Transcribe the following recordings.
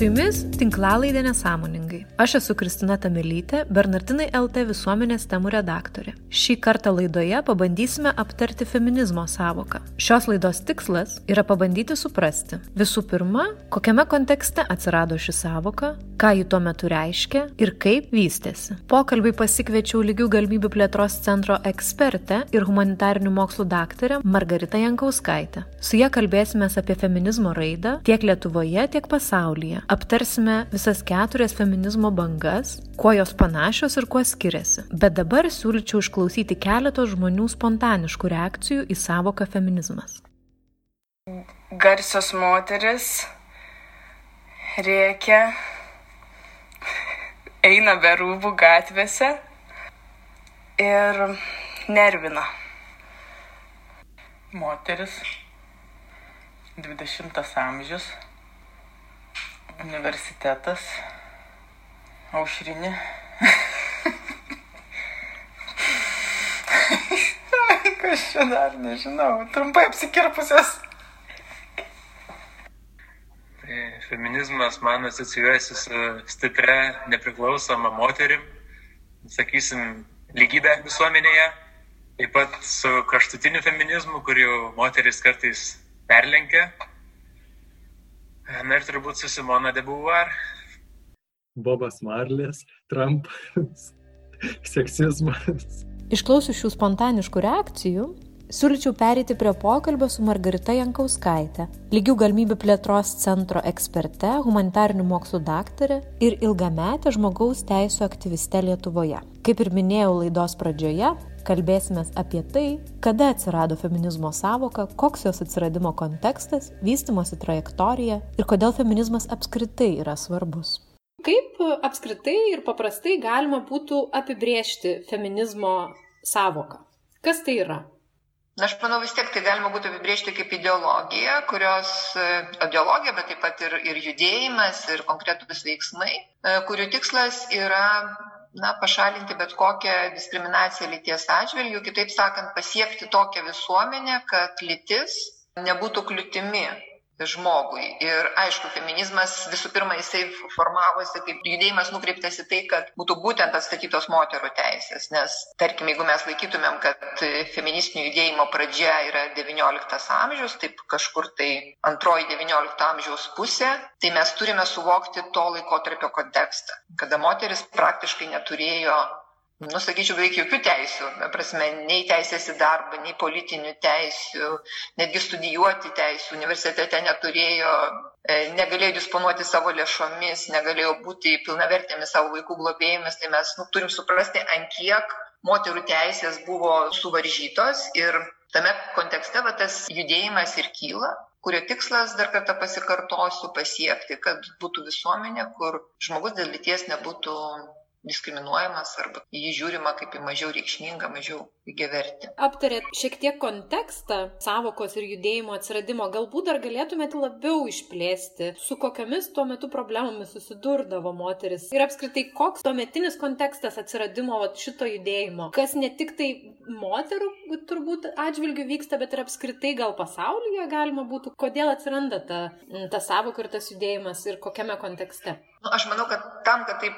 Su jumis tinklalaidė nesąmoningai. Aš esu Kristina Tamelytė, Bernardinai LT visuomenės temų redaktorė. Šį kartą laidoje pabandysime aptarti feminizmo savoką. Šios laidos tikslas yra pabandyti suprasti visų pirma, kokiame kontekste atsirado ši savoka, ką ji tuo metu reiškia ir kaip vystėsi. Pokalbį pasikviečiau lygių galimybių plėtros centro ekspertę ir humanitarinių mokslų daktarę Margaritą Jankauskaitę. Su ją kalbėsime apie feminizmo raidą tiek Lietuvoje, tiek pasaulyje aptarsime visas keturias feminizmo bangas, kuo jos panašios ir kuo skiriasi. Bet dabar siūlyčiau išklausyti keletos žmonių spontaniškų reakcijų į savoką feminizmas. Garsios moteris rėkia, eina be rūbų gatvėse ir nervina. Moteris, 20 amžius, universitetas, aušrinė. Kas čia dar nežinau, trumpai apsikirpusios. Tai feminizmas man asocijuojasi su stipria, nepriklausoma moterim, sakysim, lygybė visuomenėje, taip pat su kraštutiniu feminizmu, kur jau moteris kartais perlenkia Na ir turbūt su Simona de Beauvoir. Bobas Marlės, Trumpas, seksizmas. Išklausius šių spontaniškų reakcijų, siūlyčiau pereiti prie pokalbio su Margarita Jankauskaitė, lygių galimybių plėtros centro eksperte, humanitarinių mokslų daktarė ir ilgametė žmogaus teisų aktyviste Lietuvoje. Kaip ir minėjau laidos pradžioje, Kalbėsime apie tai, kada atsirado feminizmo savoka, koks jos atsiradimo kontekstas, vystimosi trajektorija ir kodėl feminizmas apskritai yra svarbus. Kaip apskritai ir paprastai galima būtų apibriežti feminizmo savoką? Kas tai yra? Na, aš manau, vis tiek tai galima būtų apibriežti kaip ideologija, kurios ideologija, bet taip pat ir, ir judėjimas, ir konkretus veiksmai, kurių tikslas yra na, pašalinti bet kokią diskriminaciją lyties atžvilgių, kitaip sakant, pasiekti tokią visuomenę, kad lytis nebūtų kliūtimi žmogui. Ir aišku, feminizmas visų pirma jisai formavosi kaip judėjimas nukreiptas į tai, kad būtų būtent atstatytos moterų teisės. Nes, tarkim, jeigu mes laikytumėm, kad feministinio judėjimo pradžia yra XIX amžius, taip kažkur tai antroji XIX amžiaus pusė, tai mes turime suvokti to laikotarpio kontekstą, kada moteris praktiškai neturėjo nu, sakyčiau, beveik jokių teisių, prasme, nei teisės į darbą, nei politinių teisių, netgi studijuoti teisių universitete neturėjo, e, negalėjo disponuoti savo lėšomis, negalėjo būti pilnavertėmis savo vaikų globėjimis, tai mes nu, turim suprasti, ant kiek moterų teisės buvo suvaržytos ir tame kontekste va, tas judėjimas ir kyla kurio tikslas, dar kartą pasikartosiu, pasiekti, kad būtų visuomenė, kur žmogus dėl lyties nebūtų diskriminuojamas arba į jį žiūrima kaip į mažiau reikšmingą, mažiau lygiavertį. Aptarėt šiek tiek kontekstą savokos ir judėjimo atsiradimo. Galbūt dar galėtumėte labiau išplėsti, su kokiamis tuo metu problemomis susidurdavo moteris ir apskritai koks tuometinis kontekstas atsiradimo vat, šito judėjimo, kas ne tik tai moterų turbūt atžvilgių vyksta, bet ir apskritai gal pasaulyje galima būtų, kodėl atsiranda ta, ta savoka ir tas judėjimas ir kokiame kontekste. Nu, aš manau, kad tam, kad taip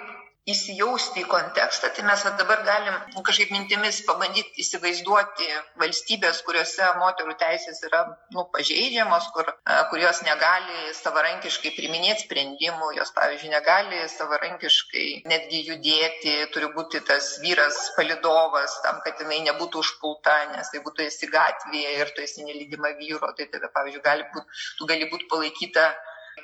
įsijausti į kontekstą, tai mes dabar galim nu, kažkaip mintimis pabandyti įsivaizduoti valstybės, kuriuose moterų teisės yra nu, pažeidžiamos, kur, kur jos negali savarankiškai priminėti sprendimų, jos, pavyzdžiui, negali savarankiškai netgi judėti, turi būti tas vyras palidovas tam, kad jinai nebūtų užpulta, nes jeigu tu esi gatvėje ir tu esi nelydima vyro, tai tave, pavyzdžiui, gali būt, tu gali būti palaikyta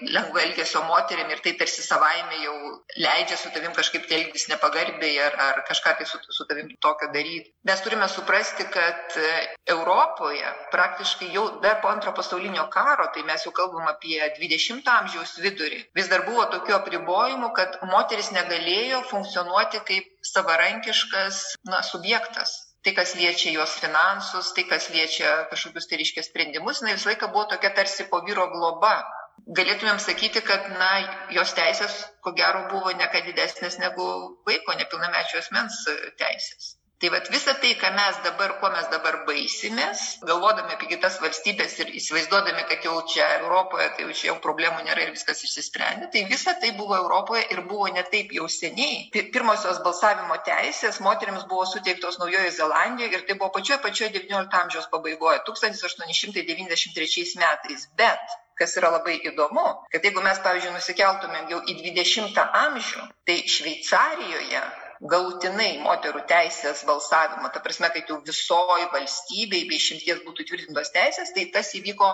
lengvo elgesio moterim ir tai tarsi savaime jau leidžia su tavim kažkaip tai elgtis nepagarbiai ar, ar kažką tai su, su tavim tokio daryti. Mes turime suprasti, kad e, Europoje praktiškai jau dar po antro pasaulinio karo, tai mes jau kalbam apie 20 amžiaus vidurį, vis dar buvo tokių apribojimų, kad moteris negalėjo funkcionuoti kaip savarankiškas na, subjektas tai, kas liečia jos finansus, tai, kas liečia kažkokius tai reiškia sprendimus, jinai visą laiką buvo tokia tarsi po vyro globa galėtumėm sakyti, kad na, jos teisės, ko gero, buvo ne ką didesnės negu vaiko nepilnamečio asmens teisės. Tai vad visą tai, ką mes dabar, kuo mes dabar baisimės, galvodami apie kitas valstybės ir įsivaizduodami, kad jau čia Europoje, tai jau čia jau problemų nėra ir viskas išsisprendė, tai visa tai buvo Europoje ir buvo ne taip jau seniai. Pirmosios balsavimo teisės moteriams buvo suteiktos Naujojo Zelandijoje ir tai buvo pačioje pačioje XIX amžiaus pabaigoje, 1893 metais. Bet kas yra labai įdomu, kad jeigu mes, pavyzdžiui, nusikeltumėm jau į 20 amžių, tai Šveicarijoje galutinai moterų teisės balsavimo, ta prasme, kad jau visoji valstybei bei šimties būtų tvirtintos teisės, tai tas įvyko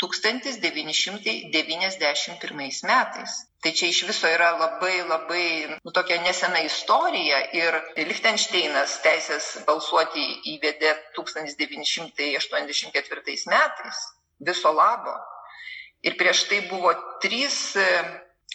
1991 metais. Tai čia iš viso yra labai labai nu, tokia nesena istorija ir Liechtensteinas teisės balsuoti įvedė 1984 metais viso labo. Ir prieš tai buvo trys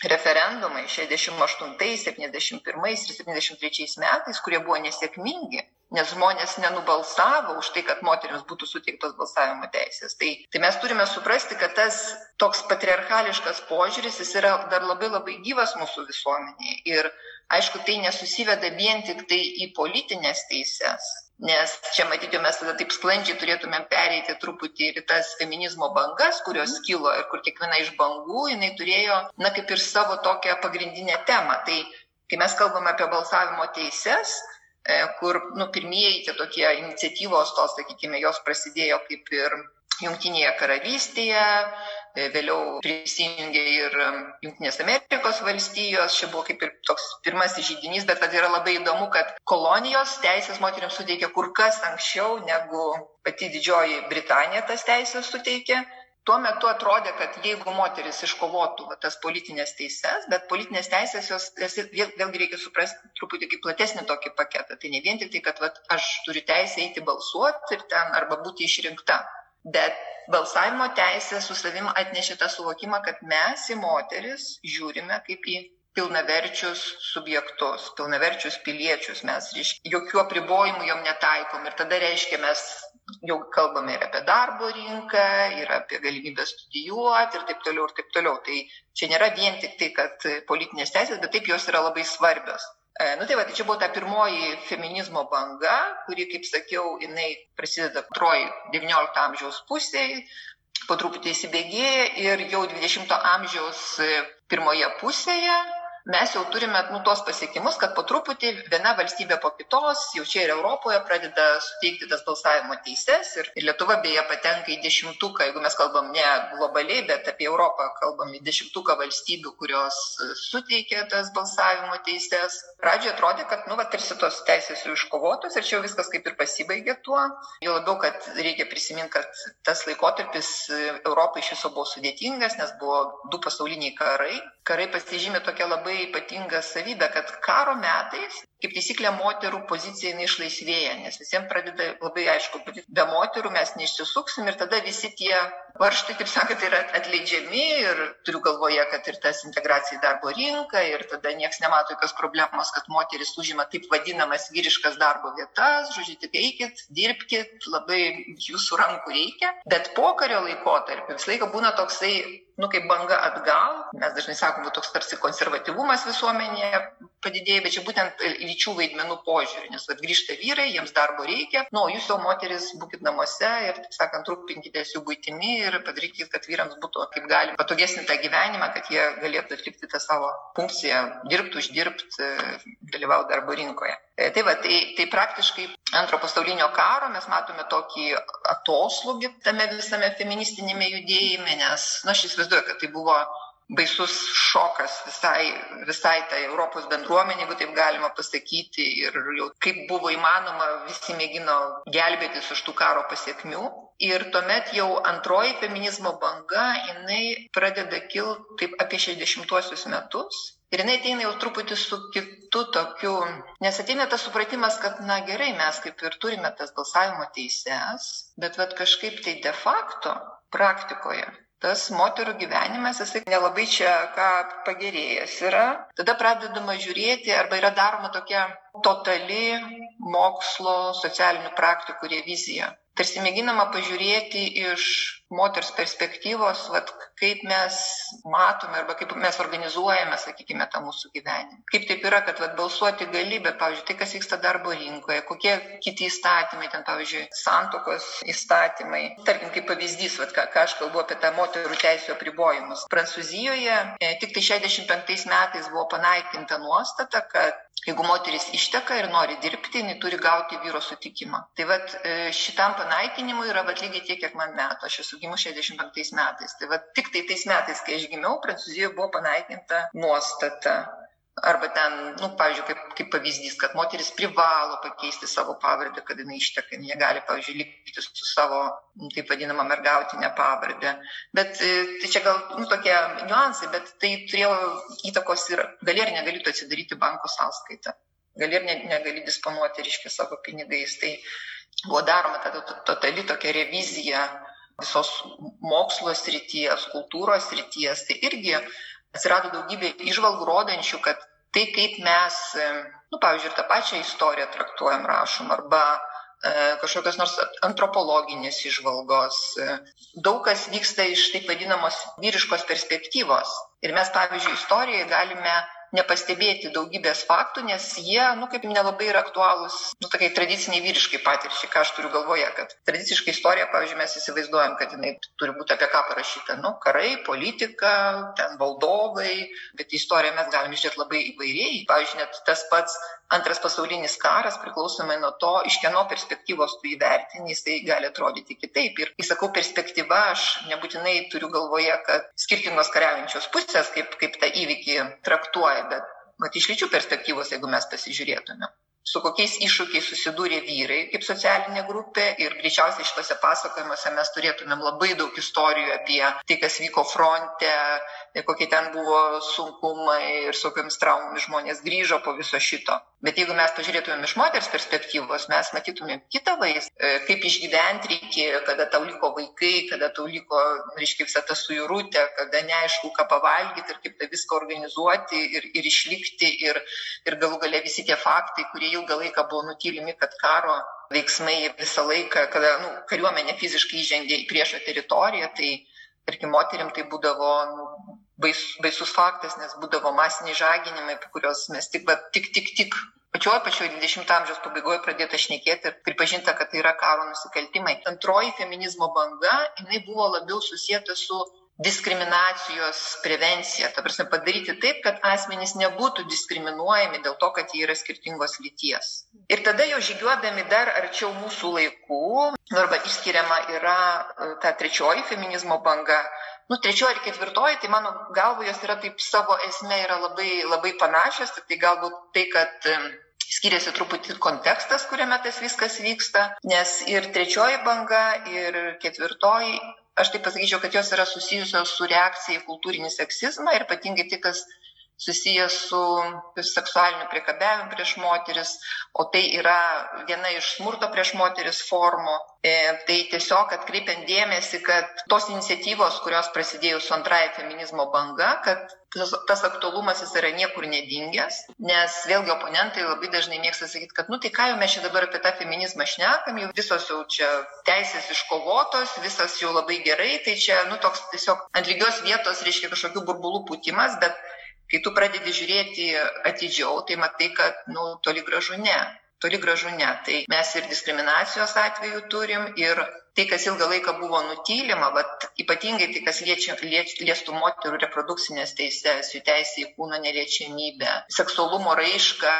referendumai 68, 71 ir 73 metais, kurie buvo nesėkmingi, nes žmonės nenubalsavo už tai, kad moteriams būtų suteiktos balsavimo teisės. Tai, tai mes turime suprasti, kad tas toks patriarchališkas požiūris, jis yra dar labai labai gyvas mūsų visuomenėje. Ir aišku, tai nesusiveda vien tik tai į politinės teises, Nes čia matyti mes tada taip sklandžiai turėtumėm pereiti truputį ir tas feminizmo bangas, kurios kilo ir kur kiekviena iš bangų jinai turėjo, na kaip ir savo tokią pagrindinę temą. Tai kai mes kalbame apie balsavimo teises, e, kur nu, pirmieji tie tokie iniciatyvos, tos, sakykime, jos prasidėjo kaip ir Junktinėje karalystėje, e, vėliau prisijungė ir Junktinės Amerikos valstijos, čia buvo kaip ir toks pirmasis žydinys, bet kad yra labai įdomu, kad kolonijos teisės moteriams suteikė kur kas anksčiau negu pati Didžioji Britanija tas teisės suteikė. Tuo metu atrodė, kad jeigu moteris iškovotų va, tas politinės teises, bet politinės teisės jos, jas vėl, vėlgi reikia suprasti truputį kaip platesnį tokį paketą. Tai ne vien tik tai, kad va, aš turiu teisę eiti balsuoti ir ten arba būti išrinkta bet balsavimo teisė su savim atnešė tą suvokimą, kad mes į moteris žiūrime kaip į pilnaverčius subjektus, pilnaverčius piliečius, mes reiškia, jokių apribojimų jom netaikom ir tada reiškia mes jau kalbame ir apie darbo rinką, ir apie galimybę studijuoti ir taip toliau ir taip toliau. Tai čia nėra vien tik tai, kad politinės teisės, bet taip jos yra labai svarbios. Nu tai va, tai čia buvo ta pirmoji feminizmo banga, kuri, kaip sakiau, jinai prasideda antroji XIX amžiaus pusėje, po truputį įsibėgėja ir jau XX amžiaus pirmoje pusėje mes jau turime nu, tos pasiekimus, kad po truputį viena valstybė po kitos, jau čia ir Europoje pradeda suteikti tas balsavimo teises ir, Lietuva beje patenka į dešimtuką, jeigu mes kalbam ne globaliai, bet apie Europą kalbam į dešimtuką valstybių, kurios suteikia tas balsavimo teises. Pradžioje atrodė, kad, nu, va, tarsi tos teisės jau iškovotos ir čia jau viskas kaip ir pasibaigė tuo. Jau labiau, kad reikia prisiminti, kad tas laikotarpis Europai iš viso buvo sudėtingas, nes buvo du pasauliniai karai. Karai pasižymė tokia labai labai ypatinga savybė, kad karo metais, kaip taisyklė, moterų pozicija neišlaisvėja, nes visiems pradeda labai aišku, be moterų mes neišsisuksim ir tada visi tie varštai, taip sakant, yra atleidžiami ir turiu galvoje, kad ir tas integracija į darbo rinką ir tada niekas nemato jokios problemos, kad moteris užima taip vadinamas vyriškas darbo vietas, žodžiu, tik eikit, dirbkit, labai jūsų rankų reikia, bet pokario laikotarpiu visą laiką būna toksai nu, kaip banga atgal, mes dažnai sakome, toks tarsi konservatyvumas visuomenėje padidėja, bet čia būtent lyčių vaidmenų požiūrį, nes vat, grįžta vyrai, jiems darbo reikia, nu, jūs jau moteris būkite namuose ir, taip sakant, rūpinkitės jų būtimi ir padarykit, kad vyrams būtų kaip galima patogesnį tą gyvenimą, kad jie galėtų atlikti tą savo funkciją, dirbti, uždirbti, dalyvauti darbo rinkoje. E, tai va, tai, tai praktiškai antro pasaulinio karo mes matome tokį atoslūgį tame visame feministinėme judėjime, nes, na, aš įsivaizduoju, kad tai buvo baisus šokas visai, visai tai Europos bendruomenė, jeigu taip galima pasakyti, ir jau kaip buvo įmanoma, visi mėgino gelbėtis iš tų karo pasiekmių. Ir tuomet jau antroji feminizmo banga, jinai pradeda kilti taip apie 60-osius metus. Ir jinai ateina jau truputį su kitu tokiu, nes ateina tas supratimas, kad, na gerai, mes kaip ir turime tas balsavimo teises, bet vad kažkaip tai de facto praktikoje tas moterų gyvenimas, jisai nelabai čia ką pagerėjęs yra. Tada pradedama žiūrėti, arba yra daroma tokia totali mokslo socialinių praktikų revizija. Tarsi mėginama pažiūrėti iš moters perspektyvos, vat, kaip mes matome arba kaip mes organizuojame, sakykime, tą mūsų gyvenimą. Kaip taip yra, kad vat, balsuoti gali, bet, pavyzdžiui, tai, kas vyksta darbo rinkoje, kokie kiti įstatymai, ten, pavyzdžiui, santokos įstatymai. Tarkim, kaip pavyzdys, vat, ką, ką aš kalbu apie tą moterų teisų apribojimus. Prancūzijoje e, tik tai 65 metais buvo panaikinta nuostata, kad Jeigu moteris išteka ir nori dirbti, jinai turi gauti vyro sutikimą. Tai vad e, šitam panaikinimui yra vat lygiai tiek, kiek man metų. Aš esu gimus 65 metais. Tai vad tik tai tais metais, kai aš gimiau, Prancūzijoje buvo panaikinta nuostata Arba ten, nu, pavyzdžiui, kaip, kaip pavyzdys, kad moteris privalo pakeisti savo pavardę, kad jinai išteka, jie gali, pavyzdžiui, likti su savo, nu, taip vadinama, mergautinė pavardė. Bet e, tai čia gal, nu, tokie niuansai, bet tai turėjo įtakos ir gali ar negali tu atsidaryti banko sąskaitą. Gali ir ne, negali disponuoti, reiškia, savo pinigais. Tai buvo daroma tada totali tokia revizija visos mokslo srities, kultūros srities. Tai irgi atsirado daugybė išvalgų rodančių, kad tai, kaip mes, nu, pavyzdžiui, ir tą pačią istoriją traktuojam, rašom, arba e, kažkokios nors antropologinės išvalgos. Daug kas vyksta iš taip vadinamos vyriškos perspektyvos. Ir mes, pavyzdžiui, istorijoje galime nepastebėti daugybės faktų, nes jie, nu, kaip nelabai yra aktualūs, nu, tokiai tradiciniai vyriškai patirčiai, ką aš turiu galvoje, kad tradiciškai istorija, pavyzdžiui, mes įsivaizduojam, kad jinai turi būti apie ką parašyta, nu, karai, politika, ten valdovai, bet istoriją mes galime žiūrėti labai įvairiai. Pavyzdžiui, net tas pats antras pasaulinis karas, priklausomai nuo to, iš kieno perspektyvos tu įvertini, jisai gali atrodyti kitaip. Ir, kai sakau perspektyva, aš nebūtinai turiu galvoje, kad skirtingos kariaujančios pusės, kaip, kaip tą įvykį traktuoja, bet mat, iš lyčių perspektyvos, jeigu mes pasižiūrėtume su kokiais iššūkiais susidūrė vyrai kaip socialinė grupė ir greičiausiai šituose pasakojimuose mes turėtumėm labai daug istorijų apie tai, kas vyko fronte, kokie ten buvo sunkumai ir su kokiamis traumomis žmonės grįžo po viso šito. Bet jeigu mes pažiūrėtumėm iš moters perspektyvos, mes matytumėm kitą vaizdą, e, kaip išgyventi reikėjo, kada tau liko vaikai, kada tau liko, reiškia, visa ta suirutė, kada neaišku, ką pavalgyti ir kaip tą viską organizuoti ir, ir išlikti ir, ir galų gale visi tie faktai, kurie ilgą laiką buvo nutylimi, kad karo veiksmai visą laiką, kada nu, kariuomenė fiziškai įžengė į priešo teritoriją, tai tarkim, moterim tai būdavo nu, bais, baisus faktas, nes būdavo masiniai žaginimai, apie kuriuos mes tik, bet, tik, tik, tik pačioje pačioje 20-ojo amžiaus pabaigoje pradėta šnekėti ir pripažinta, kad tai yra karo nusikaltimai. Antroji feminizmo banga, jinai buvo labiau susijęta su diskriminacijos prevencija, ta prasme padaryti taip, kad asmenys nebūtų diskriminuojami dėl to, kad jie yra skirtingos lyties. Ir tada jau žygiuodami dar arčiau mūsų laikų, arba išskiriama yra e, ta trečioji feminizmo banga, nu, trečioji ir ketvirtoji, tai mano galvo jos yra taip savo esmė yra labai, labai panašios, tik tai galbūt tai, kad skiriasi truputį kontekstas, kuriame tas viskas vyksta, nes ir trečioji banga, ir ketvirtoji aš taip pasakyčiau, kad jos yra susijusios su reakcija į kultūrinį seksizmą ir ypatingai tai, kas susijęs su seksualiniu priekabiavimu prieš moteris, o tai yra viena iš smurto prieš moteris formų. E, tai tiesiog atkreipiant dėmesį, kad tos iniciatyvos, kurios prasidėjo su antraja feminizmo banga, kad tas aktualumas jis yra niekur nedingęs, nes vėlgi oponentai labai dažnai mėgsta sakyti, kad, nu tai ką jau mes čia dabar apie tą feminizmą šnekam, jau visos jau čia teisės iškovotos, visas jau labai gerai, tai čia, nu toks tiesiog ant lygios vietos reiškia kažkokių burbulų putimas, bet kai tu pradedi žiūrėti atidžiau, tai matai, kad, nu, toli gražu ne. Toli gražu ne. Tai mes ir diskriminacijos atveju turim, ir tai, kas ilgą laiką buvo nutylima, bet ypatingai tai, kas liečia, liečia, liestų moterų reprodukcinės teises, jų teisė į kūno neliečiamybę, seksualumo raišką,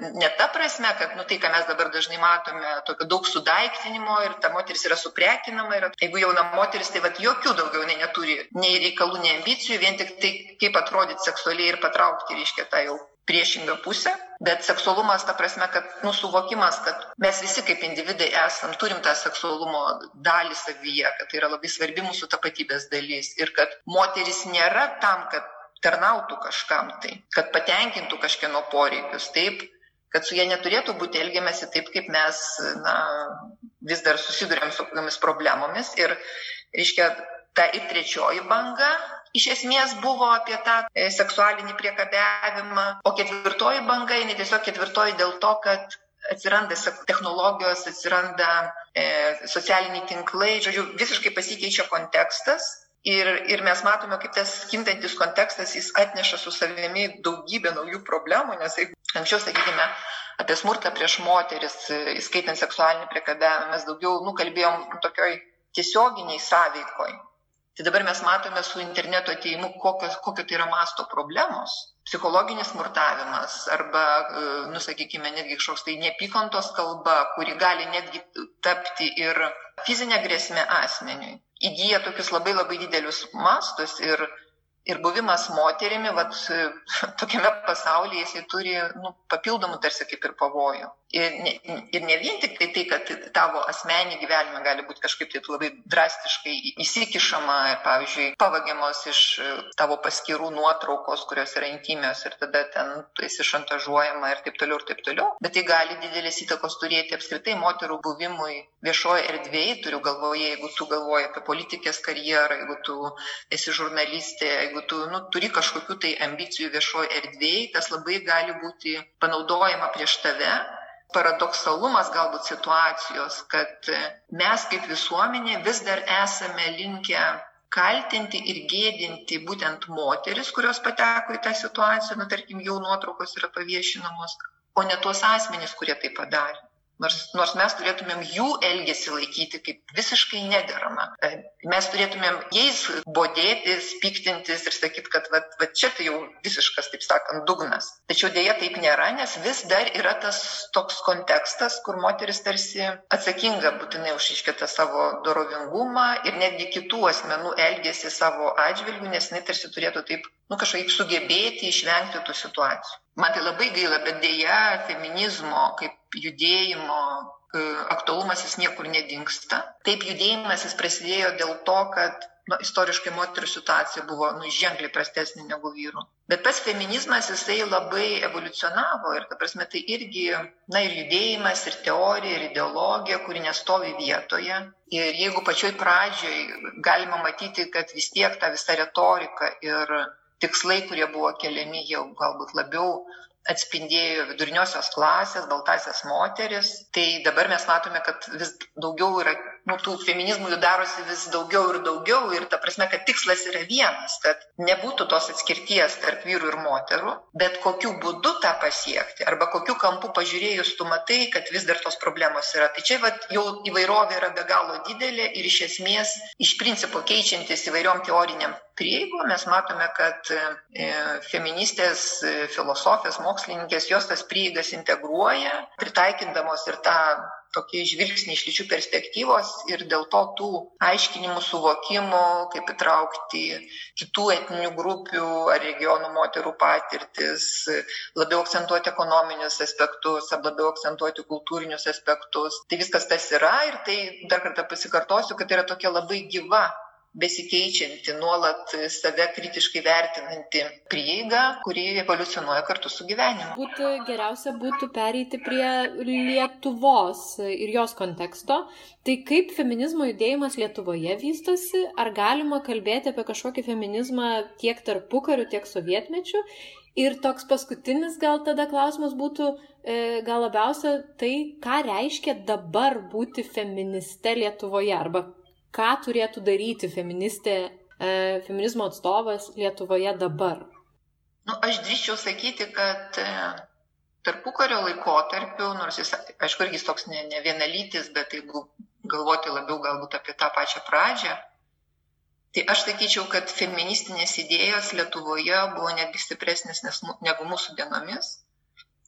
ne ta prasme, kad, nu, tai, ką mes dabar dažnai matome, tokio daug sudaiktinimo ir ta moteris yra suprekinama ir jeigu jauna moteris, tai vad jokių daugiau jinai neturi nei reikalų, nei ambicijų, vien tik tai, kaip atrodyti seksualiai ir patraukti, reiškia, tą jau priešingą pusę, bet seksualumas, ta prasme, kad nusuvokimas, kad mes visi kaip individai esam, turim tą seksualumo dalį savyje, kad tai yra labai svarbi mūsų tapatybės dalis ir kad moteris nėra tam, kad tarnautų kažkam tai, kad patenkintų kažkieno poreikius, taip, kad su jie neturėtų būti elgiamasi taip, kaip mes na, vis dar susidurėm su kokiamis problemomis. Ir, reiškia, ta ir trečioji banga iš esmės buvo apie tą e, seksualinį priekabiavimą, o ketvirtoji banga, jinai tiesiog ketvirtoji dėl to, kad atsiranda technologijos, atsiranda e, socialiniai tinklai, žodžiu, visiškai pasikeičia kontekstas Ir, ir mes matome, kaip tas kintantis kontekstas jis atneša su savimi daugybę naujų problemų, nes jeigu anksčiau, sakykime, apie smurtą prieš moteris, įskaitant seksualinį priekabėjimą, mes daugiau nukalbėjom tokioj tiesioginiai sąveikoj. Tai dabar mes matome su interneto ateimu, kokios, kokio tai yra masto problemos. Psichologinis smurtavimas arba, e, nusakykime, netgi kažkoks tai neapykantos kalba, kuri gali netgi tapti ir fizinė grėsmė asmeniui įgyja tokius labai labai didelius mastus ir ir buvimas moterimi, vat, tokiame pasaulyje jisai turi nu, papildomų tarsi kaip ir pavojų. Ir ne, ir ne vien tik tai tai, kad tavo asmenį gyvenimą gali būti kažkaip taip labai drastiškai įsikišama, pavyzdžiui, pavagiamos iš tavo paskirų nuotraukos, kurios yra intimios ir tada ten tu esi šantažuojama ir taip toliau ir taip toliau. Bet tai gali didelės įtakos turėti apskritai moterų buvimui viešoje erdvėje, turiu galvoje, jeigu tu galvoji apie politikės karjerą, jeigu tu esi žurnalistė, jeigu tu nu, turi kažkokių tai ambicijų viešoje erdvėje, tas labai gali būti panaudojama prieš tave. Paradoksalumas galbūt situacijos, kad mes kaip visuomenė vis dar esame linkę kaltinti ir gėdinti būtent moteris, kurios pateko į tą situaciją, nu tarkim, jau nuotraukos yra paviešinamos, o ne tuos asmenys, kurie tai padarė. Nors, nors mes turėtumėm jų elgesį laikyti kaip visiškai nederamą. E, mes turėtumėm jais bodėtis, piktintis ir sakyti, kad va, va čia tai jau visiškas, taip sakant, dugnas. Tačiau dėja taip nėra, nes vis dar yra tas toks kontekstas, kur moteris tarsi atsakinga būtinai už iškėtą savo dorovingumą ir netgi kitų asmenų elgesį savo atžvilgių, nes jinai tarsi turėtų taip, nu kažkaip sugebėti išvengti tų situacijų. Man tai labai gaila, bet dėja feminizmo kaip judėjimo e, aktualumas jis niekur nedingsta. Taip judėjimas jis prasidėjo dėl to, kad nu, istoriškai moterų situacija buvo nu, ženkliai prastesnė negu vyrų. Bet pats feminizmas jisai labai evoliucionavo ir, ta prasme, tai irgi, na ir judėjimas, ir teorija, ir ideologija, kuri nestovi vietoje. Ir jeigu pačioj pradžioj galima matyti, kad vis tiek ta visa retorika ir tikslai, kurie buvo keliami, jau galbūt labiau atspindėjo viduriniosios klasės, baltasias moteris. Tai dabar mes matome, kad vis daugiau yra, nu, tų feminizmų jų darosi vis daugiau ir daugiau ir ta prasme, kad tikslas yra vienas, kad nebūtų tos atskirties tarp vyrų ir moterų, bet kokiu būdu tą pasiekti arba kokiu kampu pažiūrėjus tu matai, kad vis dar tos problemos yra. Tai čia vat, jau įvairovė yra be galo didelė ir iš esmės iš principo keičiantis įvairiom teoriniam prieigų mes matome, kad e, feministės, e, filosofės, mokslininkės jos tas prieigas integruoja, pritaikindamos ir tą tokį žvilgsnį iš lyčių perspektyvos ir dėl to tų aiškinimų, suvokimų, kaip įtraukti kitų etninių grupių ar regionų moterų patirtis, labiau akcentuoti ekonominius aspektus, ar labiau akcentuoti kultūrinius aspektus. Tai viskas tas yra ir tai dar kartą pasikartosiu, kad tai yra tokia labai gyva besikeičianti, nuolat save kritiškai vertinanti prieiga, kuri evoliucionuoja kartu su gyvenimu. Būtų geriausia būtų pereiti prie Lietuvos ir jos konteksto. Tai kaip feminizmo judėjimas Lietuvoje vystosi? Ar galima kalbėti apie kažkokį feminizmą tiek tarpu kariu, tiek sovietmečiu? Ir toks paskutinis gal tada klausimas būtų, e, gal labiausia tai, ką reiškia dabar būti feministe Lietuvoje arba ką turėtų daryti feministė, e, feminizmo atstovas Lietuvoje dabar? Nu, aš drįščiau sakyti, kad e, tarpukario laikotarpiu, nors jis, aišku, irgi toks ne, ne vienalytis, bet jeigu galvoti labiau galbūt apie tą pačią pradžią, tai aš sakyčiau, kad feministinės idėjos Lietuvoje buvo netgi stipresnės negu mūsų dienomis,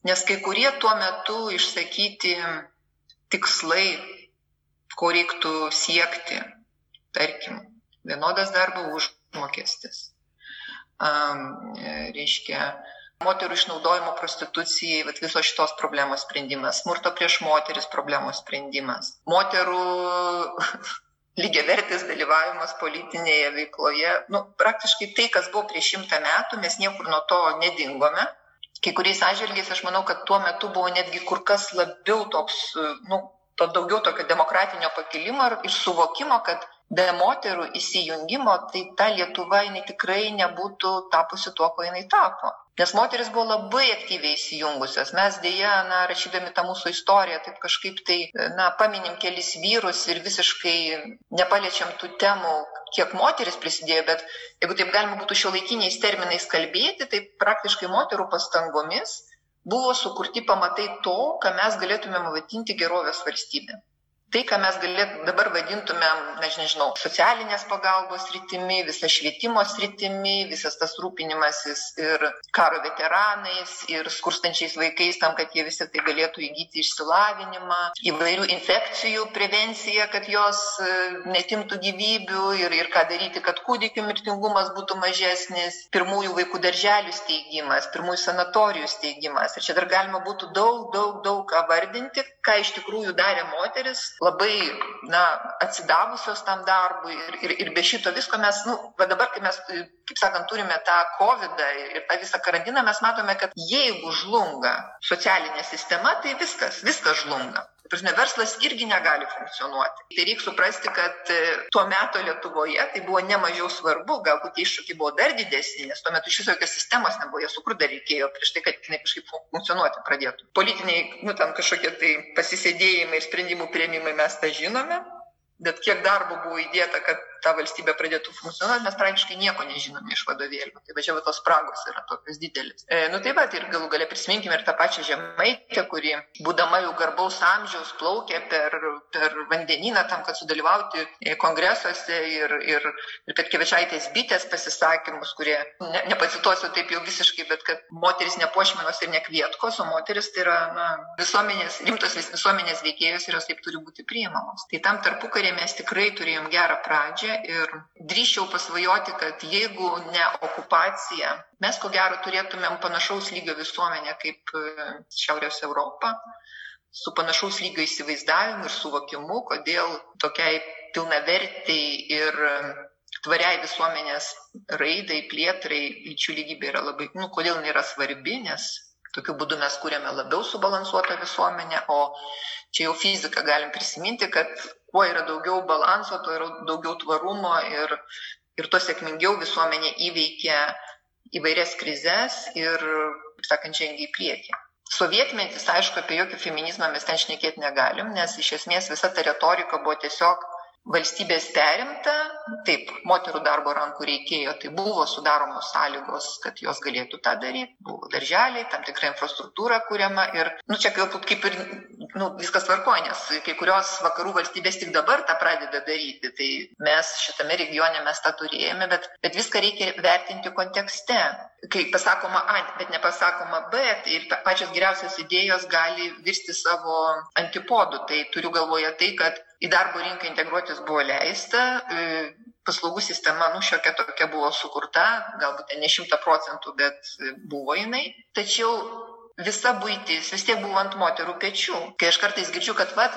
nes kai kurie tuo metu išsakyti tikslai ko reiktų siekti, tarkim, vienodas darbo užmokestis, um, reiškia, moterų išnaudojimo prostitucijai, vat, visos šitos problemos sprendimas, smurto prieš moteris problemos sprendimas, moterų lygiavertis dalyvavimas politinėje veikloje, nu, praktiškai tai, kas buvo prieš šimtą metų, mes niekur nuo to nedingome. Kai kuriais atžvilgiais aš manau, kad tuo metu buvo netgi kur kas labiau toks, nu, to daugiau tokio demokratinio pakilimo ir, ir suvokimo, kad be moterų įsijungimo, tai ta Lietuva jinai tikrai nebūtų tapusi tuo, ko jinai tapo. Nes moteris buvo labai aktyviai įsijungusios. Mes dėja, na, rašydami tą mūsų istoriją, taip kažkaip tai, na, paminim kelis vyrus ir visiškai nepaliečiam tų temų, kiek moteris prisidėjo, bet jeigu taip galima būtų šio laikiniais terminais kalbėti, tai praktiškai moterų pastangomis buvo sukurti pamatai to, ką mes galėtumėm vadinti gerovės valstybė tai, ką mes galėt, dabar vadintumėm, aš nežinau, socialinės pagalbos rytimi, visa švietimo sritimi, visas tas rūpinimasis ir karo veteranais, ir skurstančiais vaikais, tam, kad jie visi tai galėtų įgyti išsilavinimą, įvairių infekcijų prevencija, kad jos e, netimtų gyvybių ir, ir ką daryti, kad kūdikių mirtingumas būtų mažesnis, pirmųjų vaikų darželių steigimas, pirmųjų sanatorijų steigimas. Ir čia dar galima būtų daug, daug, daug ką vardinti, ką iš tikrųjų darė moteris labai na, atsidavusios tam darbui ir, ir, ir be šito visko mes, nu, va dabar, kai mes, kaip sakant, turime tą COVID ir tą visą karantiną, mes matome, kad jeigu žlunga socialinė sistema, tai viskas, viskas žlunga. Prasme, verslas irgi negali funkcionuoti. Tai reikia suprasti, kad e, tuo metu Lietuvoje tai buvo nemažiau svarbu, galbūt iššūkiai buvo dar didesni, nes tuo metu iš viso jokios sistemos nebuvo, jas sukur dar reikėjo prieš tai, kad jinai kažkaip funkcionuoti pradėtų. Politiniai, nu, tam kažkokie tai pasisėdėjimai ir sprendimų prieimimai mes tą žinome, bet kiek darbo buvo įdėta, kad ta valstybė pradėtų funkcionuoti, mes praktiškai nieko nežinome iš vadovėlių. Tai va čia va tos spragos yra tokios didelis. E, nu tai va, ir galų galę prisiminkime ir tą pačią žemaitę, kuri, būdama jau garbaus amžiaus, plaukė per, per vandenyną tam, kad sudalyvauti e, kongresuose ir, ir, ir Petkevičiaitės bitės pasisakymus, kurie, ne, nepacituosiu taip jau visiškai, bet kad moteris nepošmenos ir nekvietkos, o moteris tai yra na, visuomenės, rimtos visuomenės veikėjos ir jos taip turi būti priimamos. Tai tam tarpukarė mes tikrai turėjom gerą pradžią ir drįščiau pasvajoti, kad jeigu ne okupacija, mes ko gero turėtumėm panašaus lygio visuomenę kaip e, Šiaurės Europą, su panašaus lygio įsivaizdavimu ir suvokimu, kodėl tokiai pilnavertiai ir e, tvariai visuomenės raidai, plėtrai, lyčių lygybė yra labai, nu, kodėl nėra svarbi, nes tokiu būdu mes kūrėme labiau subalansuotą visuomenę, o čia jau fiziką galim prisiminti, kad kuo yra daugiau balanso, tuo yra daugiau tvarumo ir, ir tuo sėkmingiau visuomenė įveikia įvairias krizės ir, kaip sakant, žengia į priekį. Sovietmetis, aišku, apie jokį feminizmą mes ten šnekėti negalim, nes iš esmės visa ta retorika buvo tiesiog valstybės perimta, taip, moterų darbo rankų reikėjo, tai buvo sudaromos sąlygos, kad jos galėtų tą daryti, buvo darželiai, tam tikra infrastruktūra kuriama ir, nu, čia galbūt kaip ir, nu, viskas tvarko, nes kai kurios vakarų valstybės tik dabar tą pradeda daryti, tai mes šitame regione mes tą turėjome, bet, bet viską reikia vertinti kontekste kai pasakoma A, bet nepasakoma B, tai ir pačios geriausios idėjos gali virsti savo antipodų. Tai turiu galvoje tai, kad į darbo rinką integruotis buvo leista, e, paslaugų sistema, nu, šiokia tokia buvo sukurta, galbūt ne šimta procentų, bet buvo jinai. Tačiau visa būtis vis tiek buvo ant moterų pečių. Kai aš kartais girdžiu, kad, va,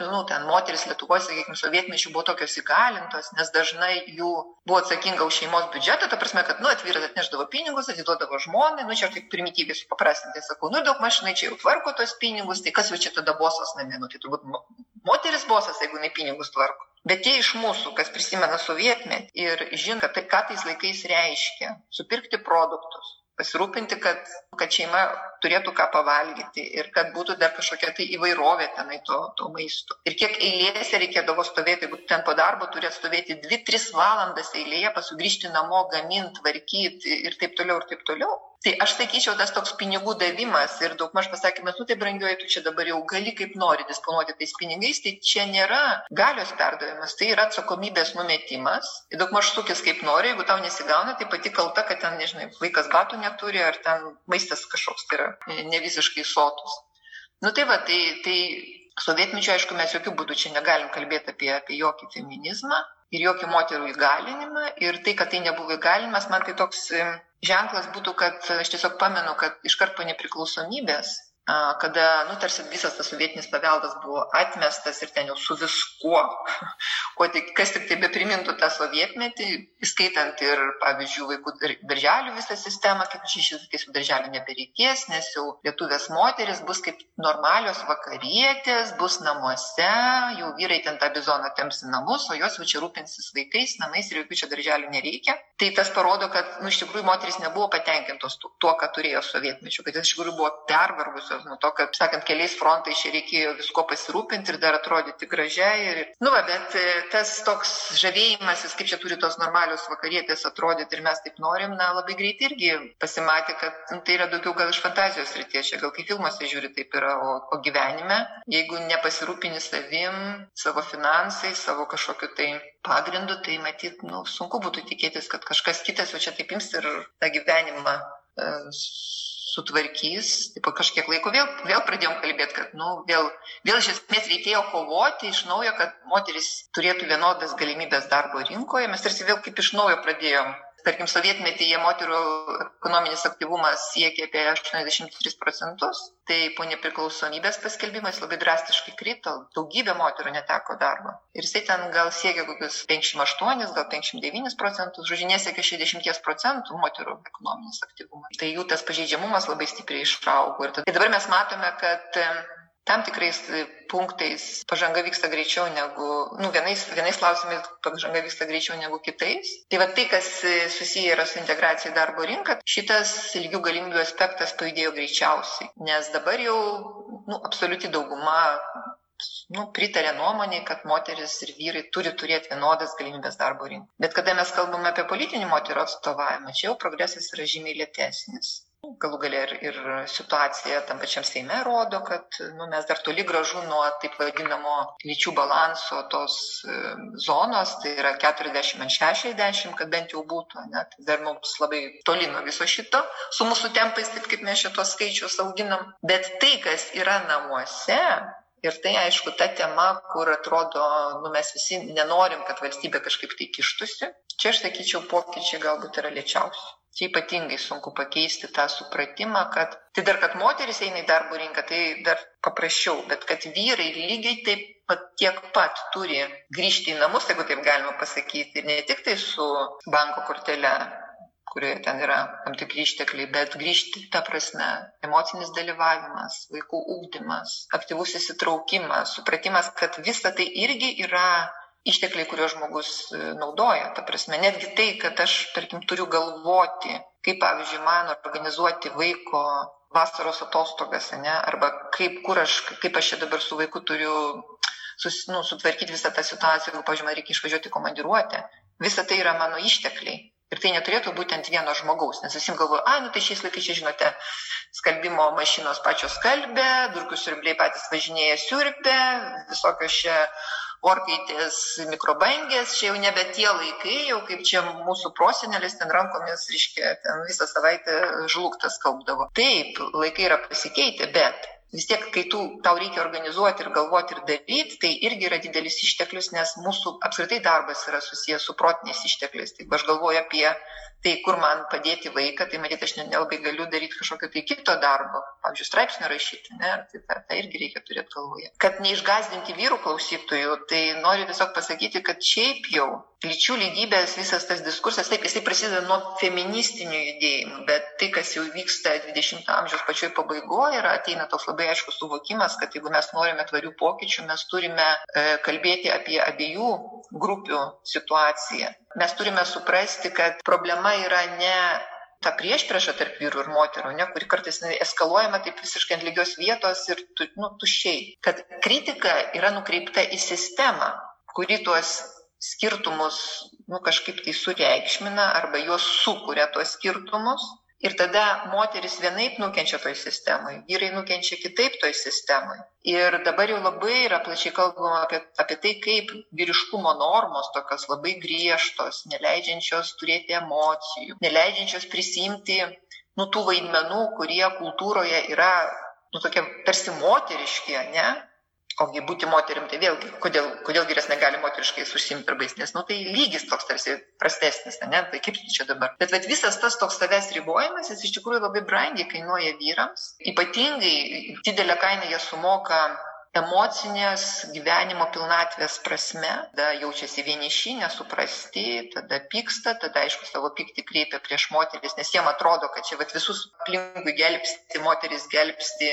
nu, ten moteris Lietuvoje, sakykime, sovietmečių buvo tokios įkalintos, nes dažnai jų buvo atsakinga už šeimos biudžetą, ta prasme, kad, nu, atvyras atneždavo pinigus, atiduodavo žmonai, nu, čia taip primityviai supaprastinti sakau, nu, daug mašinai čia jau tvarko tos pinigus, tai kas jau čia tada bosas namie, nu, tai turbūt moteris bosas, jeigu jinai pinigus tvarko. Bet tie iš mūsų, kas prisimena sovietmetį ir žino, tai ką tais laikais reiškia - supirkti produktus, pasirūpinti, kad, kad šeima turėtų ką pavalgyti ir kad būtų dar kažkokia tai įvairovė tenai to, to maisto. Ir kiek eilėse reikėdavo stovėti, jeigu ten po darbo turi stovėti 2-3 valandas eilėje, pasugrįžti namo, gaminti, tvarkyti ir taip toliau ir taip toliau. Tai aš sakyčiau, tas toks pinigų davimas ir daugmaž pasakymas, nu tai brangioji, tu čia dabar jau gali kaip nori disponuoti tais pinigais, tai čia nėra galios perdavimas, tai yra atsakomybės numetimas. Ir daugmaž sukis kaip nori, jeigu tau nesigauna, tai pati kalta, kad ten, nežinai, vaikas batų neturi ar ten maistas kažkoks tai yra ne visiškai sotus. Nu tai va, tai, tai sovietmečio, aišku, mes jokių būdų čia negalim kalbėti apie, apie jokį feminizmą ir jokį moterų įgalinimą. Ir tai, kad tai nebuvo įgalinimas, man tai toks ženklas būtų, kad aš tiesiog pamenu, kad iškart po nepriklausomybės kada, nu, tarsi visas tas sovietinis paveldas buvo atmestas ir ten jau su viskuo, ko tik, kas tik tai be primintų tą sovietmetį, įskaitant ir, pavyzdžiui, vaikų darželių visą sistemą, kaip šešis darželių nebereikės, nes jau lietuvės moteris bus kaip normalios vakarietės, bus namuose, jau vyrai ten tą bizoną temps į namus, o jos jau čia rūpinsis vaikais, namais ir jokių čia darželių nereikia. Tai tas parodo, kad, nu, iš tikrųjų, moteris nebuvo patenkintos tuo, ką turėjo sovietmečiu, kad jis iš tikrųjų buvo pervargusios nuo to, kad, sakant, keliais frontais čia reikėjo visko pasirūpinti ir dar atrodyti gražiai. Ir, nu, va, bet e, tas toks žavėjimasis, kaip čia turi tos normalios vakarietės atrodyti ir mes taip norim, na, labai greitai irgi pasimatė, kad nu, tai yra daugiau gal iš fantazijos ryties, čia gal kaip filmuose žiūri taip yra, o, o gyvenime, jeigu nepasirūpini savim, savo finansais, savo kažkokiu tai pagrindu, tai matyt, nu, sunku būtų tikėtis, kad kažkas kitas jau čia taip ims ir tą gyvenimą sutvarkys. Tai po kažkiek laiko vėl, vėl pradėjom kalbėti, kad nu, vėl, vėl iš esmės reikėjo kovoti iš naujo, kad moteris turėtų vienodas galimybės darbo rinkoje. Mes tarsi vėl kaip iš naujo pradėjom Tarkim, sovietmetyje moterų ekonominis aktyvumas siekia apie 83 procentus, tai po nepriklausomybės paskelbimas labai drastiškai krito, daugybė moterų neteko darbo. Ir jisai ten gal siekia kokius 58, gal 59 procentus, žodžiu, nesiekia 60 procentų moterų ekonominis aktyvumas. Tai jų tas pažeidžiamumas labai stipriai išaugo. Ir tada, dabar mes matome, kad tam tikrais punktais pažanga vyksta greičiau negu, nu, vienais, vienais klausimais pažanga vyksta greičiau negu kitais. Tai va tai, kas susiję yra su integracija į darbo rinką, šitas lygių galimybių aspektas pajudėjo greičiausiai, nes dabar jau, nu, absoliuti dauguma nu, pritarė nuomonė, kad moteris ir vyrai turi turėti vienodas galimybės darbo rinkoje. Bet kada mes kalbame apie politinį moterų atstovavimą, čia jau progresas yra žymiai lėtesnis. Galų galia ir, ir situacija tam pačiam Seime rodo, kad nu, mes dar toli gražu nuo taip vadinamo lyčių balanso tos e, zonos, tai yra 40 ant 60, kad bent jau būtų, net tai dar mums labai toli nuo viso šito, su mūsų tempais, taip kaip mes šitos skaičius auginam. Bet tai, kas yra namuose, Ir tai, aišku, ta tema, kur atrodo, nu, mes visi nenorim, kad valstybė kažkaip tai kištusi. Čia, aš sakyčiau, pokyčiai galbūt yra lėčiausi. Čia ypatingai sunku pakeisti tą supratimą, kad tai dar, kad moteris eina į darbo rinką, tai dar paprasčiau, bet kad vyrai lygiai taip pat tiek pat turi grįžti į namus, jeigu taip galima pasakyti, ne tik tai su banko kortelė, kurioje ten yra tam tikri ištekliai, bet grįžti tą prasme emocinis dalyvavimas, vaikų ūkdymas, aktyvus įsitraukimas, supratimas, kad visa tai irgi yra ištekliai, kuriuos žmogus e, naudoja. Ta prasme, netgi tai, kad aš, tarkim, turiu galvoti, kaip, pavyzdžiui, man organizuoti vaiko vasaros atostogas, ne, arba kaip, kur aš, kaip aš čia dabar su vaiku turiu sus, nu, sutvarkyti visą tą situaciją, jeigu, pavyzdžiui, man reikia išvažiuoti komandiruotę. Visa tai yra mano ištekliai. Ir tai neturėtų būti ant vieno žmogaus, nes visi galvoja, ai, nu tai šiais laikais čia žinote, skalbimo mašinos pačios skalbė, durkių siurbliai patys važinėja siurbė, visokios čia orkaitės mikrobangės, čia jau nebe tie laikai, jau kaip čia mūsų prosenelis ten rankomis, reiškia, ten visą savaitę žlugtas kalbdavo. Taip, laikai yra pasikeitę, bet vis tiek, kai tu, tau reikia organizuoti ir galvoti ir daryti, tai irgi yra didelis išteklius, nes mūsų apskritai darbas yra susijęs su protiniais ištekliais. Tai aš galvoju apie tai, kur man padėti vaiką, tai matyt, aš nelabai galiu daryti kažkokio tai kito darbo, pavyzdžiui, straipsnio rašyti, ne, tai tą, tą irgi reikia turėti galvoje. Kad neišgazdinti vyrų klausytojų, tai noriu tiesiog pasakyti, kad šiaip jau lyčių lygybės visas tas diskursas, taip, jisai prasideda nuo feministinių judėjimų, bet tai, kas jau vyksta 20-ojo amžiaus pačioj pabaigoje, yra ateina toks labai aiškus suvokimas, kad jeigu mes norime tvarių pokyčių, mes turime e, kalbėti apie abiejų grupių situaciją. Mes turime suprasti, kad problema yra ne ta priešprieša tarp vyrų ir moterų, ne, kuri kartais eskaluojama taip visiškai ant lygios vietos ir tu, nu, tuščiai. Kad kritika yra nukreipta į sistemą, kuri tuos skirtumus nu, kažkaip tai sureikšmina arba juos sukuria tuos skirtumus. Ir tada moteris vienaip nukenčia toj sistemai, vyrai nukenčia kitaip toj sistemai. Ir dabar jau labai yra plačiai kalbama apie, apie tai, kaip vyriškumo normos tokios labai griežtos, neleidžiančios turėti emocijų, neleidžiančios prisimti nu, tų vaidmenų, kurie kultūroje yra nu, tokie tarsi moteriški, ne? Ogi būti moterim, tai vėlgi, kodėl, kodėl vyras negali moteriškai užsimti darbais, nes, nu, tai lygis toks tarsi prastesnis, ne, tai kaip čia dabar. Bet, bet visas tas toks savęs ribojimas, jis iš tikrųjų labai brangiai kainuoja vyrams. Ypatingai didelę kainą jie sumoka emocinės gyvenimo pilnatvės prasme, tada jaučiasi vieniši, nesuprasti, tada pyksta, tada aišku savo pyktį kreipia prieš moteris, nes jiem atrodo, kad čia vat, visus aplinkui gelbsti, moteris gelbsti,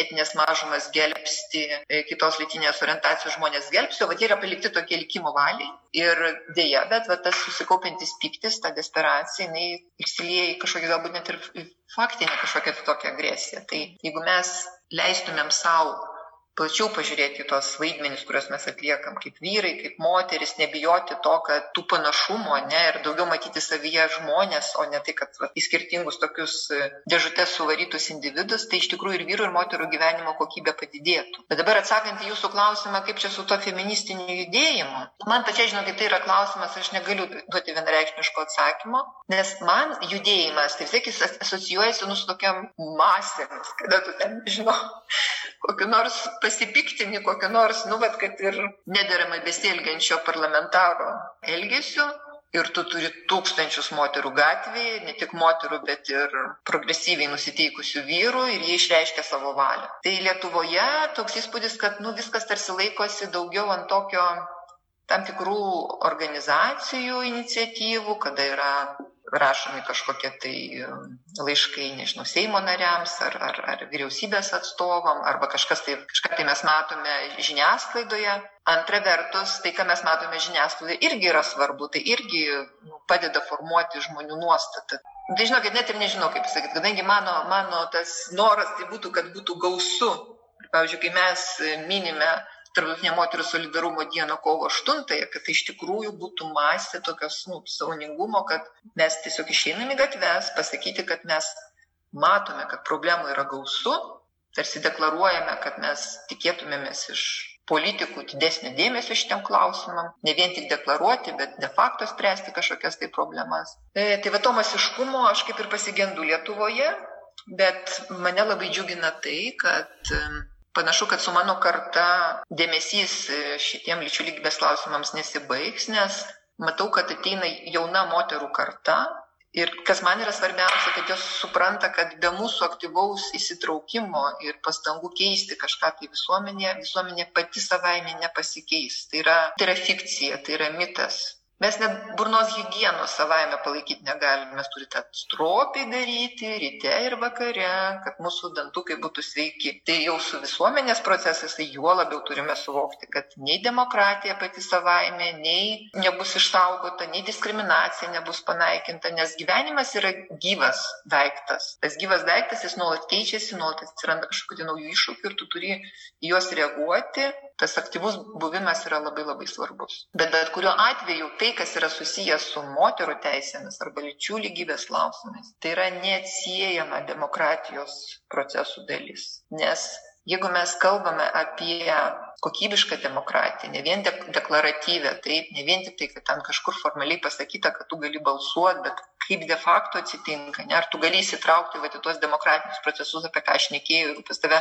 etinės mažumas gelbsti, e, kitos lytinės orientacijos žmonės gelbsti, o vat, jie yra palikti tokie likimo valiai. Ir dėja, bet vat, tas susikaupintis pyktis, ta desperacija, jinai išsilieja į kažkokį galbūt net ir faktinę kažkokią tokią agresiją. Tai jeigu mes leistumėm savo plačiau pažiūrėti į tos vaidmenis, kuriuos mes atliekam kaip vyrai, kaip moteris, nebijoti to, kad tų panašumo, ne, ir daugiau matyti savyje žmonės, o ne tai, kad va, į skirtingus tokius e, dėžutės suvarytus individus, tai iš tikrųjų ir vyrų, ir moterų gyvenimo kokybė padidėtų. Bet dabar atsakant į jūsų klausimą, kaip čia su to feministiniu judėjimu, man pačiai žinokit, tai yra klausimas, aš negaliu duoti vienareikšmiško atsakymo, nes man judėjimas, tai vis tiek jis asocijuojasi nu su tokiam masėmis, kada tu ten, žinau, kokiu nors pasipiktinį, kokiu nors, nu, bet kad ir nederamai besielgiančio parlamentaro elgesiu. Ir tu turi tūkstančius moterų gatvėje, ne tik moterų, bet ir progresyviai nusiteikusių vyrų ir jie išreiškia savo valią. Tai Lietuvoje toks įspūdis, kad nu, viskas tarsi laikosi daugiau ant tokio tam tikrų organizacijų iniciatyvų, kada yra rašomi kažkokie tai um, laiškai, nežinau, Seimo nariams ar, ar, ar vyriausybės atstovam, arba kažkas tai, kažką tai mes matome žiniasklaidoje. Antra vertus, tai, ką mes matome žiniasklaidoje, irgi yra svarbu, tai irgi nu, padeda formuoti žmonių nuostatą. Tai žinokit, net ir nežinau, kaip sakyti, kadangi mano, mano tas noras tai būtų, kad būtų gausu. Pavyzdžiui, kai mes minime Tarptautinė moterų solidarumo diena kovo 8-ąją, kad tai iš tikrųjų būtų masė tokios nu, savoningumo, kad mes tiesiog išeiname į gatves, pasakyti, kad mes matome, kad problemų yra gausu, tarsi deklaruojame, kad mes tikėtumėmės iš politikų didesnio dėmesio šitiem klausimam, ne vien tik deklaruoti, bet de facto spręsti kažkokias tai problemas. E, tai va to masiškumo aš kaip ir pasigendu Lietuvoje, bet mane labai džiugina tai, kad Panašu, kad su mano karta dėmesys e, šitiem lyčių lygybės klausimams nesibaigs, nes matau, kad ateina jauna moterų karta. Ir kas man yra svarbiausia, kad jos supranta, kad be mūsų aktyvaus įsitraukimo ir pastangų keisti kažką tai visuomenėje, visuomenė pati savaime nepasikeis. Tai yra, tai yra fikcija, tai yra mitas. Mes net burnos hygienos savaime palaikyti negalime. Mes turite stropiai daryti ryte ir vakare, kad mūsų dantukai būtų sveiki. Tai jau su visuomenės procesais, tai juo labiau turime suvokti, kad nei demokratija pati savaime, nei nebus išsaugota, nei diskriminacija nebus panaikinta, nes gyvenimas yra gyvas daiktas. Tas gyvas daiktas, jis nuolat keičiasi, nuolat atsiranda kažkokių naujų iššūkių ir tu turi juos reaguoti. Tas aktyvus buvimas yra labai labai svarbus. Bet bet kuriuo atveju tai, kas yra susijęs su moterų teisėmis arba lyčių lygybės klausimais, tai yra neatsiejama demokratijos procesų dalis. Nes jeigu mes kalbame apie kokybišką demokratiją, ne vien deklaratyvę, taip, ne vien tik tai, kad ten kažkur formaliai pasakyta, kad tu gali balsuoti, bet kaip de facto atsitinka, ne? ar tu gali įsitraukti va, į tuos demokratinius procesus, apie ką aš nekėjau, ir pas tave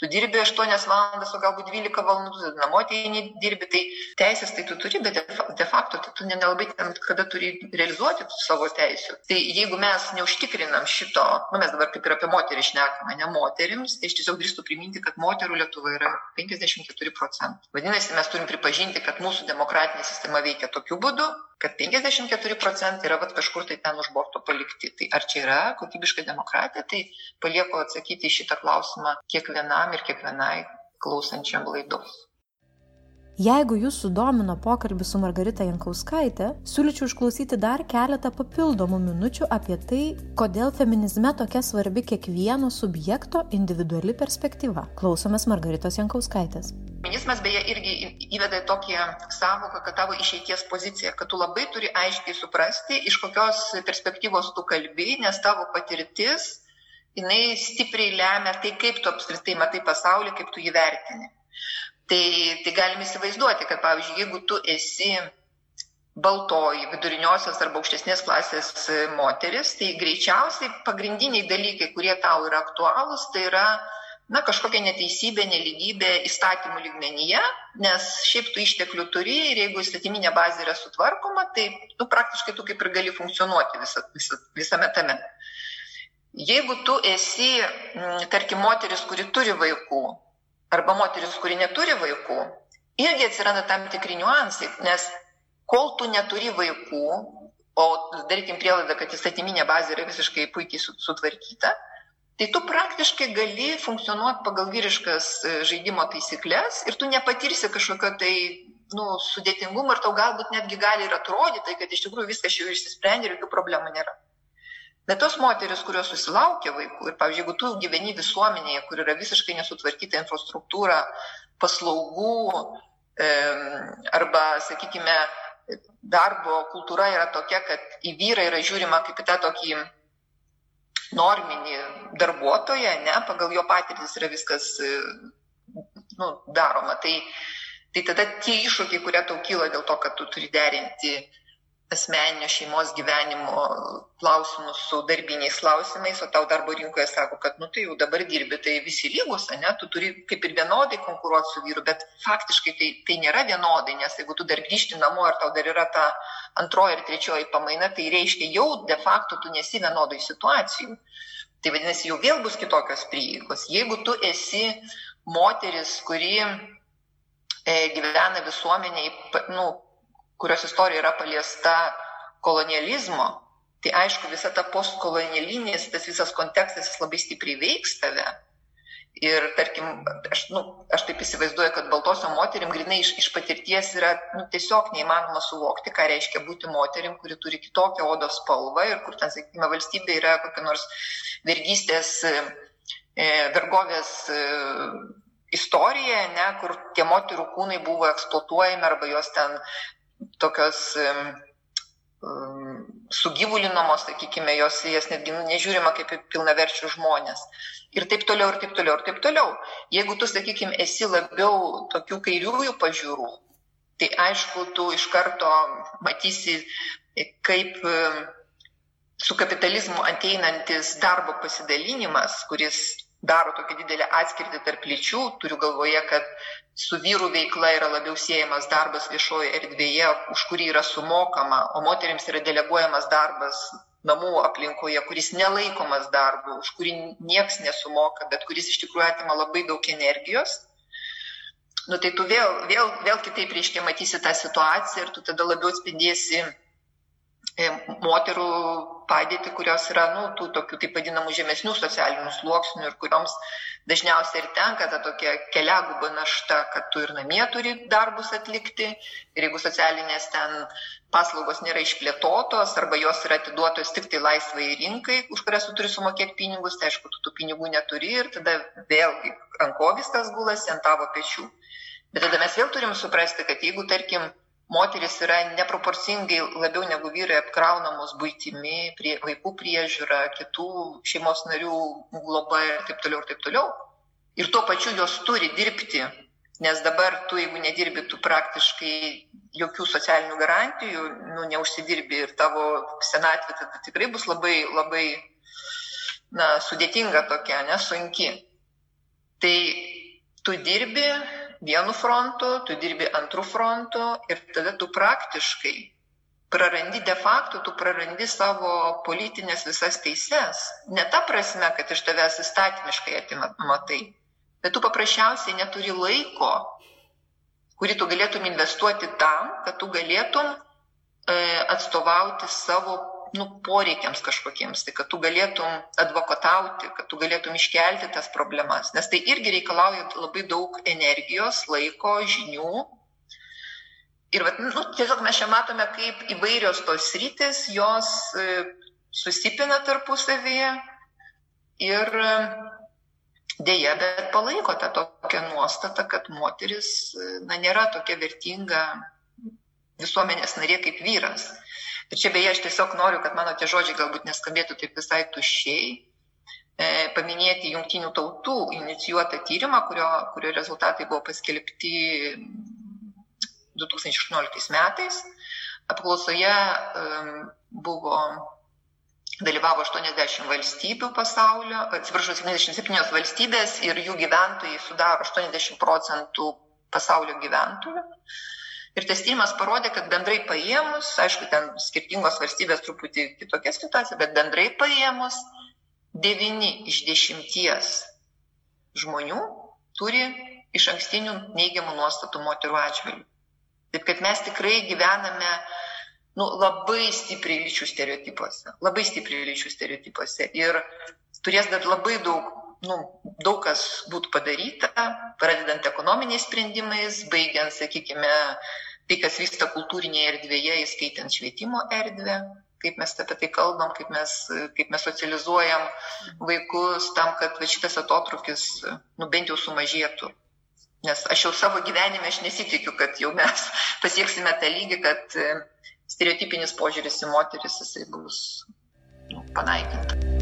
tu dirbi 8 valandas, o galbūt 12 valandų, namo ateini dirbi, tai teisės tai tu turi, bet de facto tai tu nelabai ten kada turi realizuoti savo teisų. Tai jeigu mes neužtikrinam šito, nu mes dabar kaip ir apie moterį šnekame, ne moterims, tai aš tiesiog drįstu priminti, kad moterų Lietuva yra 54 procentų. Vadinasi, mes turim pripažinti, kad mūsų demokratinė sistema veikia tokiu būdu, kad 54 procentai yra vat, kažkur tai ten už borto palikti. Tai ar čia yra kokybiška demokratija, tai palieku atsakyti į šitą klausimą kiekvienam ir kiekvienai klausančiam laidos. Jeigu jūs sudomino pokalbis su Margarita Jankauskaitė, siūlyčiau išklausyti dar keletą papildomų minučių apie tai, kodėl feminizme tokia svarbi kiekvieno subjekto individuali perspektyva. Klausomės Margaritos Jankauskaitės. Feminizmas beje irgi įveda tokį savoką, kad tavo išeities pozicija, kad tu labai turi aiškiai suprasti, iš kokios perspektyvos tu kalbi, nes tavo patirtis, jinai stipriai lemia tai, kaip tu apskritai matai pasaulį, kaip tu jį vertini. Tai, tai galim įsivaizduoti, kad pavyzdžiui, jeigu tu esi baltoji, viduriniosios arba aukštesnės klasės moteris, tai greičiausiai pagrindiniai dalykai, kurie tau yra aktualūs, tai yra na, kažkokia neteisybė, neligybė įstatymų lygmenyje, nes šiaip tu išteklių turi ir jeigu įstatyminė bazė yra sutvarkoma, tai tu praktiškai tu kaip ir gali funkcionuoti visa, visa, visame tame. Jeigu tu esi, tarkim, moteris, kuri turi vaikų, arba moteris, kuri neturi vaikų, irgi atsiranda tam tikri niuansai, nes kol tu neturi vaikų, o darykim prielaidą, kad įstatyminė bazė yra visiškai puikiai sutvarkyta, tai tu praktiškai gali funkcionuoti pagal vyriškas e, žaidimo taisyklės ir tu nepatirsi kažkokio tai nu, sudėtingumo ir tau galbūt netgi gali ir atrodyti, kad iš tikrųjų viskas jau išsisprendė ir jokių problemų nėra. Bet tos moteris, kurios susilaukia vaikų, ir pavyzdžiui, jeigu tu gyveni visuomenėje, kur yra visiškai nesutvarkyta infrastruktūra, paslaugų e, arba, sakykime, darbo kultūra yra tokia, kad į vyrą yra žiūrima kaip į tą tokį norminį darbuotoją, ne, pagal jo patirtis yra viskas nu, daroma. Tai, tai tada tie iššūkiai, kurie tau kyla dėl to, kad tu turi derinti asmeninio šeimos gyvenimo klausimus su darbiniais klausimais, o tau darbo rinkoje sako, kad, nu tai jau dabar dirbi, tai visi lygus, ne, tu turi kaip ir vienodai konkuruoti su vyru, bet faktiškai tai, tai nėra vienodai, nes jeigu tu dar grįžti namo ir tau dar yra ta antroji ir trečioji pamaina, tai reiškia jau de facto tu nesi vienodai situacijų. Tai vadinasi, jau vėl bus kitokios prieigos. Jeigu tu esi moteris, kuri e, gyvena visuomeniai, nu, kurios istorija yra paliesta kolonializmo, tai aišku, visa ta postkolonialinis, tas visas kontekstas jis labai stipriai veiks tave. Ir tarkim, aš, nu, aš taip įsivaizduoju, kad baltosiom moterim grinai iš, iš patirties yra nu, tiesiog neįmanoma suvokti, ką reiškia būti moterim, kuri turi kitokią odos spalvą ir kur ten, sakykime, valstybė yra kokia nors vergystės, e, vergovės e, istorija, ne, kur tie moterų kūnai buvo eksploatuojami arba jos ten tokios sugyvulinamos, sakykime, jos jas netgi nu, nežiūrima kaip pilnaverčių žmonės. Ir taip toliau, ir taip toliau, ir taip toliau. Jeigu tu, sakykime, esi labiau tokių kairiųjų pažiūrų, tai aišku, tu iš karto matysi, kaip su kapitalizmu ateinantis darbo pasidalinimas, kuris daro tokią didelę atskirtį tarp lyčių, turiu galvoje, kad su vyrų veikla yra labiau siejamas darbas viešoje erdvėje, už kurį yra sumokama, o moteriams yra deleguojamas darbas namų aplinkoje, kuris nelaikomas darbu, už kurį nieks nesumoka, bet kuris iš tikrųjų atima labai daug energijos. Nu, tai tu vėl, vėl, vėl kitaip reiškia matysi tą situaciją ir tu tada labiau atspindėsi moterų padėtį, kurios yra, nu, tų tokių taip vadinamų žemesnių socialinių sluoksnių ir kurioms dažniausiai ir tenka ta tokia keliaguba našta, kad tu ir namie turi darbus atlikti ir jeigu socialinės ten paslaugos nėra išplėtotos arba jos yra atiduotos tik tai laisvai rinkai, už kurias tu turi sumokėti pinigus, tai aišku, tu tų pinigų neturi ir tada vėlgi ant ko viskas gulasi ant tavo pečių. Bet tada mes vėl turim suprasti, kad jeigu, tarkim, moteris yra neproporcingai labiau negu vyrai apkraunamos būtimi, prie, vaikų priežiūra, kitų šeimos narių globa ir taip toliau ir taip toliau. Ir tuo pačiu jos turi dirbti, nes dabar tu, jeigu nedirbi, tu praktiškai jokių socialinių garantijų, nu, neužsidirbi ir tavo senatvė tada tikrai bus labai, labai, na, sudėtinga tokia, nesunki. Tai tu dirbi, vienu frontu, tu dirbi antru frontu ir tada tu praktiškai prarandi de facto, tu prarandi savo politinės visas teises. Ne ta prasme, kad iš tavęs įstatymiškai atima tai, bet tu paprasčiausiai neturi laiko, kurį tu galėtum investuoti tam, kad tu galėtum e, atstovauti savo nu, poreikiams kažkokiems, tai kad tu galėtum advokatauti, kad tu galėtum iškelti tas problemas, nes tai irgi reikalauja labai daug energijos, laiko, žinių. Ir vat, nu, tiesiog mes čia matome, kaip įvairios tos rytis, jos e, susipina tarpusavyje ir e, dėja, bet palaiko tą tokią nuostatą, kad moteris e, na, nėra tokia vertinga visuomenės narė kaip vyras. Ir čia beje, aš tiesiog noriu, kad mano tie žodžiai galbūt neskambėtų taip visai tuščiai, e, paminėti jungtinių tautų inicijuotą tyrimą, kurio, kurio rezultatai buvo paskelbti 2018 metais. Apklausoje buvo dalyvavo 80 valstybių pasaulio, atsiprašau, 77 valstybės ir jų gyventojai sudaro 80 procentų pasaulio gyventojų. Ir tas tyrimas parodė, kad bendrai paėmus, aišku, ten skirtingos valstybės truputį kitokia situacija, bet bendrai paėmus, 9 iš 10 žmonių turi iš ankstinių neigiamų nuostatų moterų atžvilgių. Taip kad mes tikrai gyvename nu, labai stipriai lyčių stereotipuose, labai stipriai lyčių stereotipuose. Ir turės dar labai daug, nu, daug kas būtų padaryta, pradedant ekonominiais sprendimais, baigiant, sakykime, tai, kas vyksta kultūrinėje erdvėje, įskaitant švietimo erdvę, kaip mes apie tai kalbam, kaip mes, kaip mes socializuojam vaikus tam, kad šitas atotrukis, nu, bent jau sumažėtų. Nes aš jau savo gyvenime aš nesitikiu, kad jau mes pasieksime tą lygį, kad stereotipinis požiūris į moteris jisai bus nu, panaikintas.